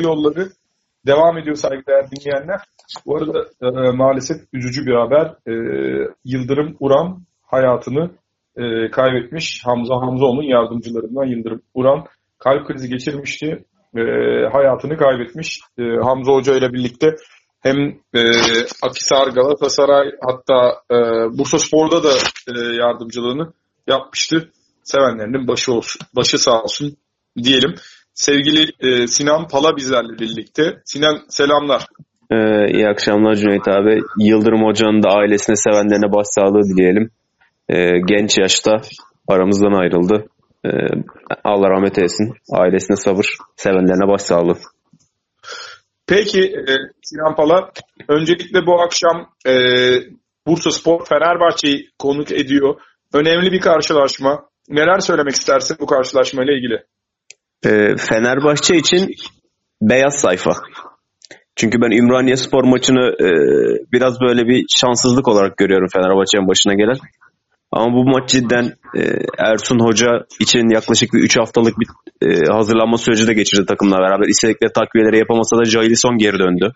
yolları devam ediyor saygıdeğer dinleyenler. Bu arada e, maalesef üzücü bir haber. E, Yıldırım Uran hayatını e, kaybetmiş. Hamza Hamzaoğlu'nun yardımcılarından Yıldırım Uran kalp krizi geçirmişti. E, hayatını kaybetmiş. E, Hamza Hoca ile birlikte hem e, Akisar, Galatasaray hatta e, Bursa Spor'da da e, yardımcılığını yapmıştı. Sevenlerinin başı olsun, başı sağ olsun diyelim. Sevgili e, Sinan Pala bizlerle birlikte. Sinan selamlar. Ee, iyi akşamlar Cüneyt abi. Yıldırım Hoca'nın da ailesine sevenlerine başsağlığı dileyelim. Ee, genç yaşta aramızdan ayrıldı. Ee, Allah rahmet eylesin. Ailesine sabır, sevenlerine başsağlığı. Peki e, Sinan Pala, öncelikle bu akşam e, Bursa Spor Fenerbahçe'yi konuk ediyor. Önemli bir karşılaşma. Neler söylemek istersin bu karşılaşmayla ilgili? E, Fenerbahçe için beyaz sayfa. Çünkü ben Ümraniye Spor maçını e, biraz böyle bir şanssızlık olarak görüyorum Fenerbahçe'nin başına gelen. Ama bu maç cidden e, Ersun Hoca için yaklaşık bir 3 haftalık bir e, hazırlanma süreci de geçirdi takımla beraber. İstedikleri takviyeleri yapamasa da Jailison geri döndü.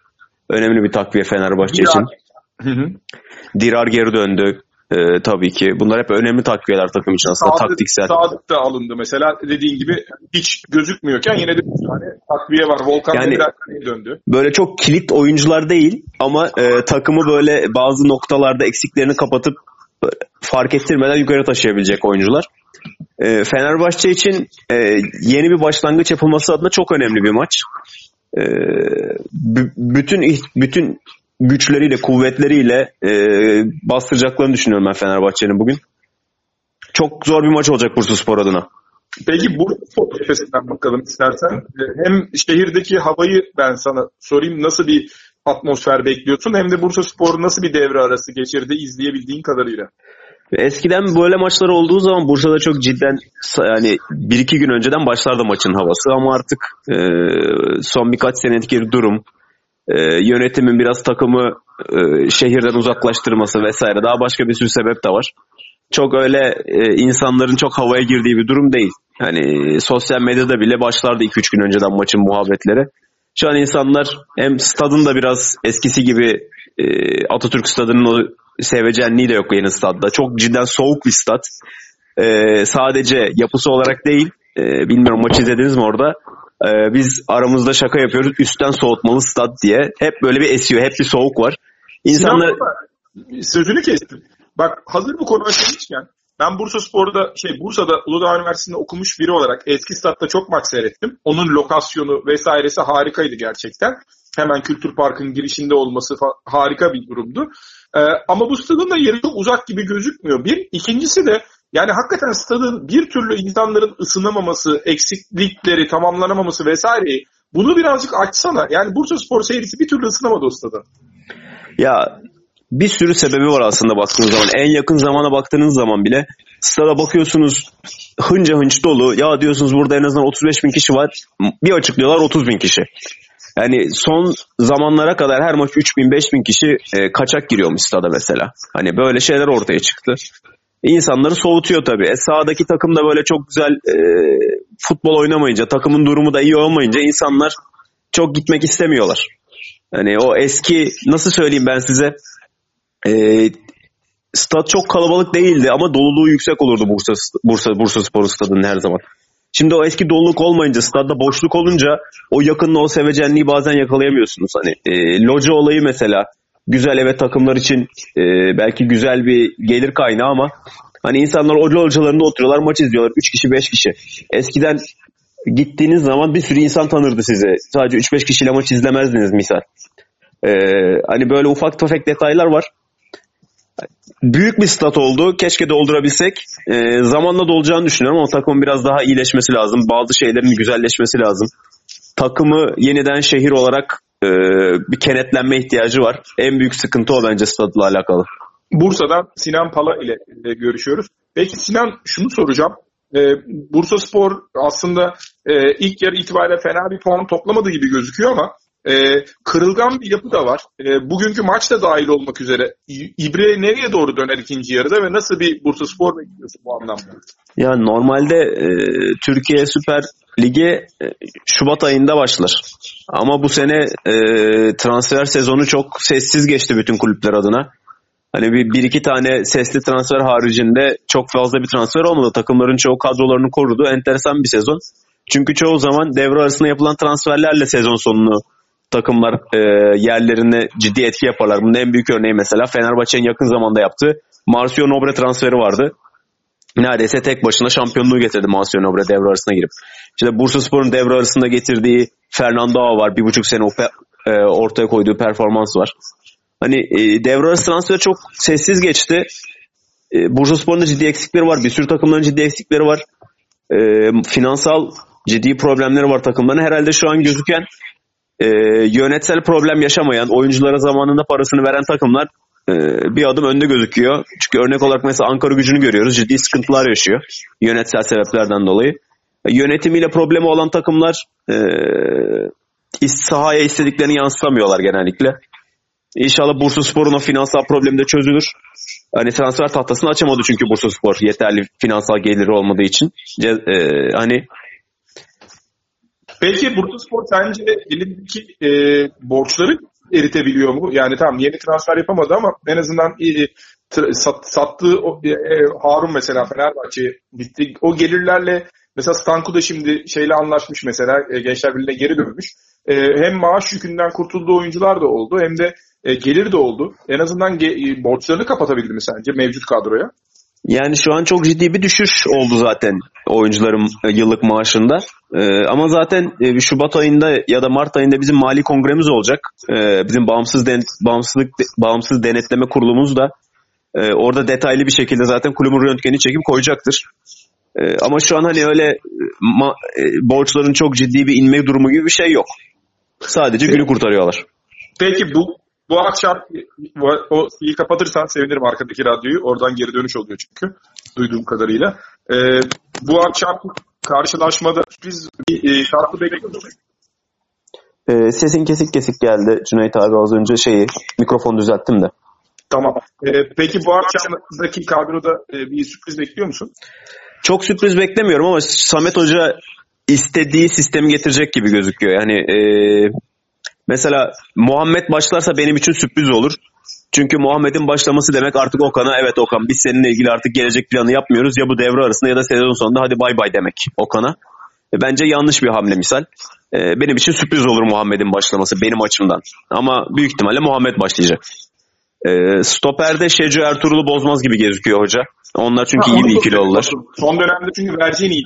Önemli bir takviye Fenerbahçe için. Hı hı. Dirar geri döndü. Ee, tabii ki. Bunlar hep önemli takviyeler takım için aslında Sadık, taktiksel. Sadık da alındı mesela dediğin gibi hiç gözükmüyorken yine de bir tane takviye var. Volkan yani, döndü. Böyle çok kilit oyuncular değil ama e, takımı böyle bazı noktalarda eksiklerini kapatıp fark ettirmeden yukarı taşıyabilecek oyuncular. E, Fenerbahçe için e, yeni bir başlangıç yapılması adına çok önemli bir maç. E, bütün bütün güçleriyle, kuvvetleriyle e, bastıracaklarını düşünüyorum ben Fenerbahçe'nin bugün. Çok zor bir maç olacak Bursa Spor adına. Peki Bursa Spor cephesinden bakalım istersen. E, hem şehirdeki havayı ben sana sorayım. Nasıl bir atmosfer bekliyorsun? Hem de Bursa Spor nasıl bir devre arası geçirdi izleyebildiğin kadarıyla? Eskiden böyle maçlar olduğu zaman Bursa'da çok cidden yani bir iki gün önceden başlardı maçın havası ama artık e, son birkaç senelik durum e, yönetimin biraz takımı e, şehirden uzaklaştırması vesaire daha başka bir sürü sebep de var. Çok öyle e, insanların çok havaya girdiği bir durum değil. Yani sosyal medyada bile başlardı 2-3 gün önceden maçın muhabbetleri. Şu an insanlar hem stadın da biraz eskisi gibi e, Atatürk stadının o sevecenliği de yok yeni stadda. Çok cidden soğuk bir stad. E, sadece yapısı olarak değil, e, bilmiyorum maçı izlediniz mi orada? E, biz aramızda şaka yapıyoruz. Üstten soğutmalı stat diye. Hep böyle bir esiyor. Hep bir soğuk var. İnsanlar... Sözünü kestim. Bak hazır bu konu açılmışken ben Bursa Spor'da şey Bursa'da Uludağ Üniversitesi'nde okumuş biri olarak eski statta çok maç seyrettim. Onun lokasyonu vesairesi harikaydı gerçekten. Hemen Kültür Park'ın girişinde olması harika bir durumdu. Ee, ama bu stadın da yeri çok uzak gibi gözükmüyor. Bir. ikincisi de yani hakikaten stadın bir türlü insanların ısınamaması, eksiklikleri tamamlanamaması vesaire bunu birazcık açsana. Yani Bursa Spor seyircisi bir türlü ısınamadı o stada. Ya bir sürü sebebi var aslında baktığınız zaman. En yakın zamana baktığınız zaman bile stada bakıyorsunuz hınca hınç dolu. Ya diyorsunuz burada en azından 35 bin kişi var. Bir açıklıyorlar 30 bin kişi. Yani son zamanlara kadar her maç 3 bin 5 bin kişi e, kaçak giriyormuş stada mesela. Hani böyle şeyler ortaya çıktı insanları soğutuyor tabii. E, sahadaki takım da böyle çok güzel e, futbol oynamayınca, takımın durumu da iyi olmayınca insanlar çok gitmek istemiyorlar. Yani o eski nasıl söyleyeyim ben size e, stat çok kalabalık değildi ama doluluğu yüksek olurdu Bursa Bursa Bursa Spor stadının her zaman. Şimdi o eski doluluk olmayınca, stadda boşluk olunca o yakınlığı, o sevecenliği bazen yakalayamıyorsunuz. Hani e, loca olayı mesela güzel evet takımlar için e, belki güzel bir gelir kaynağı ama hani insanlar hoca hocalarında oturuyorlar maç izliyorlar 3 kişi 5 kişi. Eskiden gittiğiniz zaman bir sürü insan tanırdı sizi. Sadece 3-5 kişiyle maç izlemezdiniz misal. Ee, hani böyle ufak tefek detaylar var. Büyük bir stat oldu. Keşke doldurabilsek. Ee, zamanla dolacağını düşünüyorum ama takımın biraz daha iyileşmesi lazım. Bazı şeylerin güzelleşmesi lazım. Takımı yeniden şehir olarak e, bir kenetlenme ihtiyacı var. En büyük sıkıntı o bence stadla alakalı. Bursa'dan Sinan Pala ile e, görüşüyoruz. Peki Sinan şunu soracağım. E, Bursa Spor aslında e, ilk yarı itibariyle fena bir puan toplamadı gibi gözüküyor ama e, kırılgan bir yapı da var. E, bugünkü maç da dahil olmak üzere. İbre nereye doğru döner ikinci yarıda ve nasıl bir Bursa Spor bekliyorsun bu anlamda? Ya normalde e, Türkiye Süper Ligi e, Şubat ayında başlar. Ama bu sene e, transfer sezonu çok sessiz geçti bütün kulüpler adına. Hani bir, bir iki tane sesli transfer haricinde çok fazla bir transfer olmadı. Takımların çoğu kadrolarını korudu. Enteresan bir sezon. Çünkü çoğu zaman devre arasında yapılan transferlerle sezon sonunu takımlar e, yerlerine ciddi etki yaparlar. Bunun en büyük örneği mesela Fenerbahçe'nin yakın zamanda yaptığı Marcio Nobre transferi vardı. Neredeyse tek başına şampiyonluğu getirdi Marcio Nobre devre arasına girip. İşte Bursa Spor'un devre arasında getirdiği Fernando Ağa var. Bir buçuk sene e, ortaya koyduğu performans var. Hani e, devre arası transferi çok sessiz geçti. E, Bursa Spor'un ciddi eksikleri var. Bir sürü takımların ciddi eksikleri var. E, finansal ciddi problemleri var takımların. Herhalde şu an gözüken e, yönetsel problem yaşamayan, oyunculara zamanında parasını veren takımlar e, bir adım önde gözüküyor. Çünkü örnek olarak mesela Ankara gücünü görüyoruz. Ciddi sıkıntılar yaşıyor. Yönetsel sebeplerden dolayı. E, yönetimiyle problemi olan takımlar e, sahaya istediklerini yansıtamıyorlar genellikle. İnşallah Bursa Spor'un o finansal problemi de çözülür. Hani transfer tahtasını açamadı çünkü Bursa Spor yeterli finansal geliri olmadığı için. E, hani Peki Bursa Spor sence elindeki e, borçları eritebiliyor mu? Yani tamam yeni transfer yapamadı ama en azından e, sat, sattığı o, e, e, Harun mesela Fenerbahçe bitti. O gelirlerle mesela Stanku da şimdi şeyle anlaşmış mesela e, Gençler Birliği'ne geri dönmüş. E, hem maaş yükünden kurtulduğu oyuncular da oldu hem de e, gelir de oldu. En azından ge- e, borçlarını kapatabildi mi sence mevcut kadroya? Yani şu an çok ciddi bir düşüş oldu zaten oyuncuların e, yıllık maaşında. Ee, ama zaten e, Şubat ayında ya da Mart ayında bizim mali kongremiz olacak. Ee, bizim bağımsız den bağımsızlık bağımsız denetleme kurulumuz da e, orada detaylı bir şekilde zaten kulübün röntgeni çekip koyacaktır. Ee, ama şu an hani öyle ma- e, borçların çok ciddi bir inme durumu gibi bir şey yok. Sadece günü kurtarıyorlar. Peki bu bu akşam o iyi kapatırsan sevinirim arkadaki radyoyu. Oradan geri dönüş oluyor çünkü duyduğum kadarıyla. Ee, bu akşam karşılaşmada biz bir e, şarkı bekliyoruz. Ee, sesin kesik kesik geldi Cüneyt abi az önce şeyi mikrofon düzelttim de. Tamam. Ee, peki bu akşamdaki kadroda e, bir sürpriz bekliyor musun? Çok sürpriz beklemiyorum ama Samet Hoca istediği sistemi getirecek gibi gözüküyor. Yani e, Mesela Muhammed başlarsa benim için sürpriz olur. Çünkü Muhammed'in başlaması demek artık Okan'a evet Okan biz seninle ilgili artık gelecek planı yapmıyoruz. Ya bu devre arasında ya da sezon sonunda hadi bay bay demek Okan'a. E, bence yanlış bir hamle misal. E, benim için sürpriz olur Muhammed'in başlaması benim açımdan. Ama büyük ihtimalle Muhammed başlayacak. E, Stoper'de Şecu Ertuğrul'u bozmaz gibi gözüküyor hoca. Onlar çünkü ha, iyi bir ikili oldular. Son dönemde çünkü vereceğin iyi.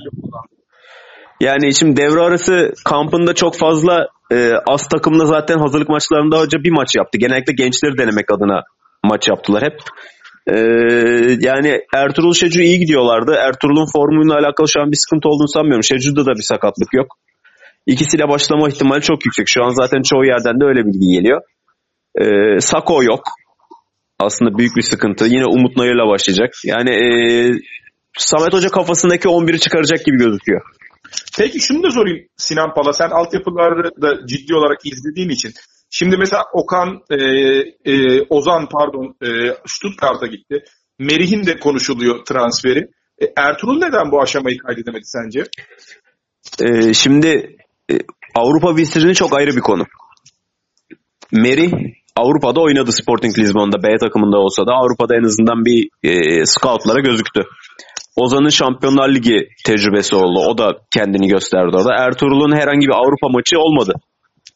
Yani şimdi devre arası kampında çok fazla e, az takımla zaten hazırlık maçlarında hoca bir maç yaptı. Genellikle gençleri denemek adına maç yaptılar hep. E, yani Ertuğrul Şecu iyi gidiyorlardı. Ertuğrul'un formuyla alakalı şu an bir sıkıntı olduğunu sanmıyorum. Şecu'da da bir sakatlık yok. İkisiyle başlama ihtimali çok yüksek. Şu an zaten çoğu yerden de öyle bilgi geliyor. E, Sako yok. Aslında büyük bir sıkıntı. Yine Umut Nayır'la başlayacak. Yani e, Samet Hoca kafasındaki 11'i çıkaracak gibi gözüküyor. Peki şunu da sorayım Sinan Pala. Sen altyapıları da ciddi olarak izlediğin için. Şimdi mesela Okan, e, e, Ozan pardon e, Stuttgart'a gitti. Merih'in de konuşuluyor transferi. E, Ertuğrul neden bu aşamayı kaydedemedi sence? E, şimdi e, Avrupa vitrini çok ayrı bir konu. Merih Avrupa'da oynadı Sporting Lisbon'da B takımında olsa da Avrupa'da en azından bir e, scoutlara gözüktü. Ozan'ın Şampiyonlar Ligi tecrübesi oldu. O da kendini gösterdi orada. Ertuğrul'un herhangi bir Avrupa maçı olmadı.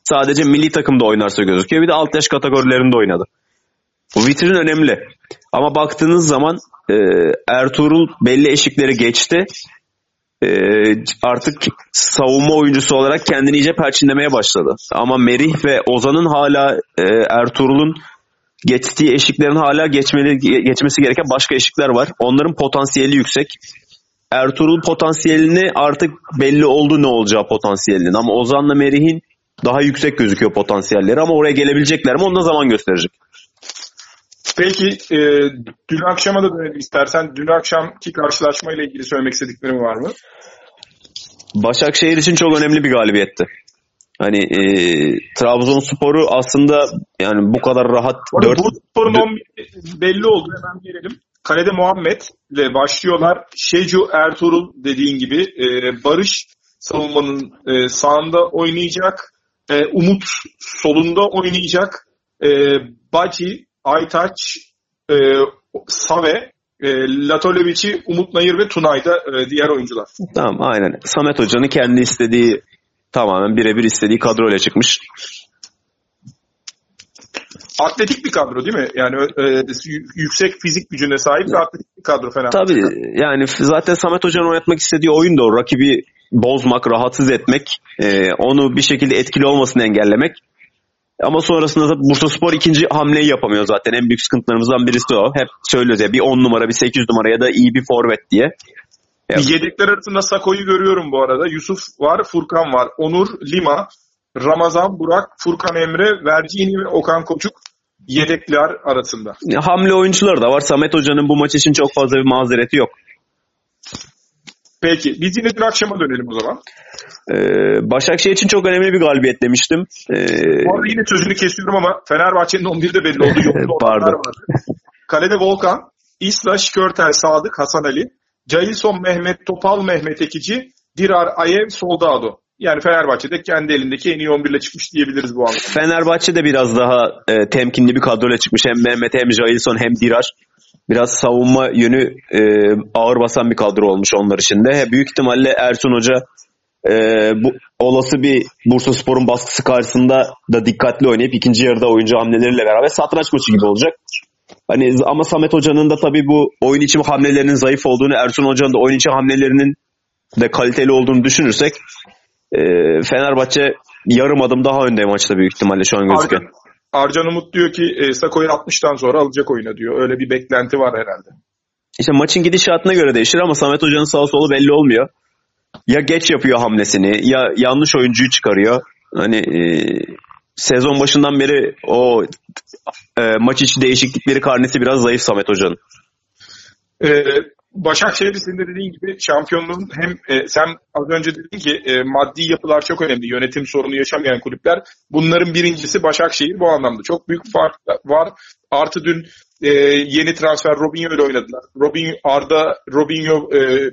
Sadece milli takımda oynarsa gözüküyor. Bir de alt yaş kategorilerinde oynadı. Bu vitrin önemli. Ama baktığınız zaman e, Ertuğrul belli eşikleri geçti. E, artık savunma oyuncusu olarak kendini iyice perçinlemeye başladı. Ama Merih ve Ozan'ın hala e, Ertuğrul'un geçtiği eşiklerin hala geçmeli, geçmesi gereken başka eşikler var. Onların potansiyeli yüksek. Ertuğrul potansiyelini artık belli oldu ne olacağı potansiyelinin. Ama Ozan'la Merih'in daha yüksek gözüküyor potansiyelleri ama oraya gelebilecekler mi onu da zaman gösterecek. Peki e, dün akşama da dönelim istersen. Dün akşamki karşılaşmayla ilgili söylemek istediklerim var mı? Başakşehir için çok önemli bir galibiyetti. Hani e, Trabzonspor'u aslında yani bu kadar rahat Orada 4 bu sporun 11 belli oldu. Hemen gelelim. Kalede Muhammed ile başlıyorlar. Şecu Ertuğrul dediğin gibi e, Barış savunmanın e, sağında oynayacak. E, Umut solunda oynayacak. E, Baci, Aytaç, e, Save, e, Latolevici, Umut Nayır ve Tunay da e, diğer oyuncular. Tamam aynen. Samet Hoca'nın kendi istediği tamamen birebir istediği kadroyla çıkmış. Atletik bir kadro değil mi? Yani e, yüksek fizik gücüne sahip bir atletik bir kadro Fenerbahçe. Tabii yani zaten Samet Hoca'nın oynatmak istediği oyun da o. Rakibi bozmak, rahatsız etmek, e, onu bir şekilde etkili olmasını engellemek. Ama sonrasında da Bursa Spor ikinci hamleyi yapamıyor zaten. En büyük sıkıntılarımızdan birisi o. Hep söylüyoruz ya bir 10 numara, bir 8 numara ya da iyi bir forvet diye. Ya. Yedekler arasında Sako'yu görüyorum bu arada. Yusuf var, Furkan var. Onur, Lima, Ramazan, Burak, Furkan Emre, Vercini ve Okan Koçuk yedekler arasında. Hamle oyuncuları da var. Samet Hoca'nın bu maç için çok fazla bir mazereti yok. Peki biz yine dün akşama dönelim o zaman. Ee, Başakşehir için çok önemli bir galibiyet demiştim. Ee, Bu arada yine sözünü kesiyorum ama Fenerbahçe'nin 11'de belli oldu. Pardon. Kalede Volkan, İsla, Şikörtel, Sadık, Hasan Ali, Cahilson Mehmet, Topal Mehmet Ekici, Dirar, Ayev, Soldado. Yani Fenerbahçe'de kendi elindeki en iyi 11 ile çıkmış diyebiliriz bu anlamda. Fenerbahçe de biraz daha e, temkinli bir kadroyla çıkmış. Hem Mehmet hem Jailson hem Dirar. Biraz savunma yönü e, ağır basan bir kadro olmuş onlar için de. Büyük ihtimalle Ersun Hoca e, bu olası bir Bursa Spor'un baskısı karşısında da dikkatli oynayıp ikinci yarıda oyuncu hamleleriyle beraber satranç maçı gibi olacak. Hani ama Samet Hoca'nın da tabii bu oyun içi hamlelerinin zayıf olduğunu, Ersun Hoca'nın da oyun içi hamlelerinin de kaliteli olduğunu düşünürsek e, Fenerbahçe yarım adım daha önde maçta büyük ihtimalle şu an gözüküyor. Arcan, Arcan Umut diyor ki e, Sako'yu 60'tan sonra alacak oyuna diyor. Öyle bir beklenti var herhalde. İşte maçın gidişatına göre değişir ama Samet Hoca'nın sağ solu belli olmuyor. Ya geç yapıyor hamlesini ya yanlış oyuncuyu çıkarıyor. Hani e, sezon başından beri o e, maç içi değişiklikleri karnesi biraz zayıf Samet Hoca'nın. Ee, Başakşehir'de senin de dediğin gibi şampiyonluğun hem e, sen az önce dedin ki e, maddi yapılar çok önemli. Yönetim sorunu yaşamayan kulüpler. Bunların birincisi Başakşehir bu anlamda. Çok büyük fark var. Artı dün e, yeni transfer Robinho ile oynadılar. Robinho, Arda, Robinho e,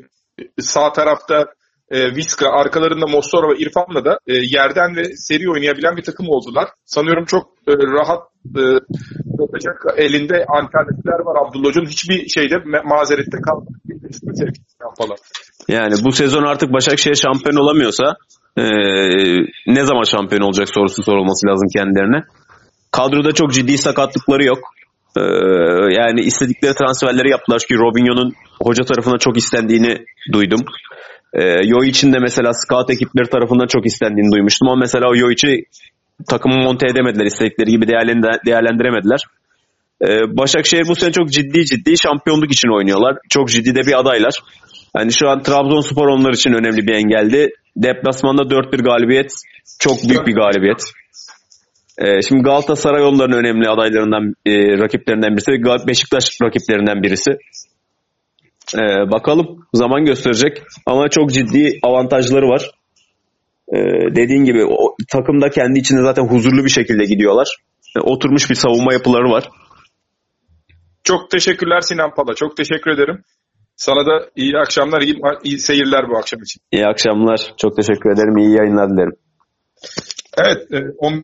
sağ tarafta e, Viska, arkalarında Mossoro ve İrfan'la da e, yerden ve seri oynayabilen bir takım oldular. Sanıyorum çok e, rahat e, elinde alternatifler var Abdullah Hoca'nın. Hiçbir şeyde ma- mazerette kalmadı. Yani bu sezon artık Başakşehir şampiyon olamıyorsa e, ne zaman şampiyon olacak sorusu sorulması lazım kendilerine. Kadroda çok ciddi sakatlıkları yok. E, yani istedikleri transferleri yaptılar ki Robinho'nun hoca tarafından çok istendiğini duydum. E, Yo için de mesela scout ekipleri tarafından çok istendiğini duymuştum ama mesela o Yo içi takımı monte edemediler. istedikleri gibi değerlendiremediler. Ee, Başakşehir bu sene çok ciddi ciddi şampiyonluk için oynuyorlar. Çok ciddi de bir adaylar. Yani şu an Trabzonspor onlar için önemli bir engeldi. Deplasmanda 4-1 galibiyet çok büyük bir galibiyet. Ee, şimdi Galatasaray onların önemli adaylarından, e, rakiplerinden birisi. Beşiktaş rakiplerinden birisi. Ee, bakalım zaman gösterecek ama çok ciddi avantajları var. Ee, dediğin gibi o, takım da kendi içinde zaten huzurlu bir şekilde gidiyorlar. Yani oturmuş bir savunma yapıları var. Çok teşekkürler Sinan Pala. Çok teşekkür ederim. Sana da iyi akşamlar, iyi, iyi seyirler bu akşam için. İyi akşamlar. Çok teşekkür ederim. İyi yayınlar dilerim. Evet, 10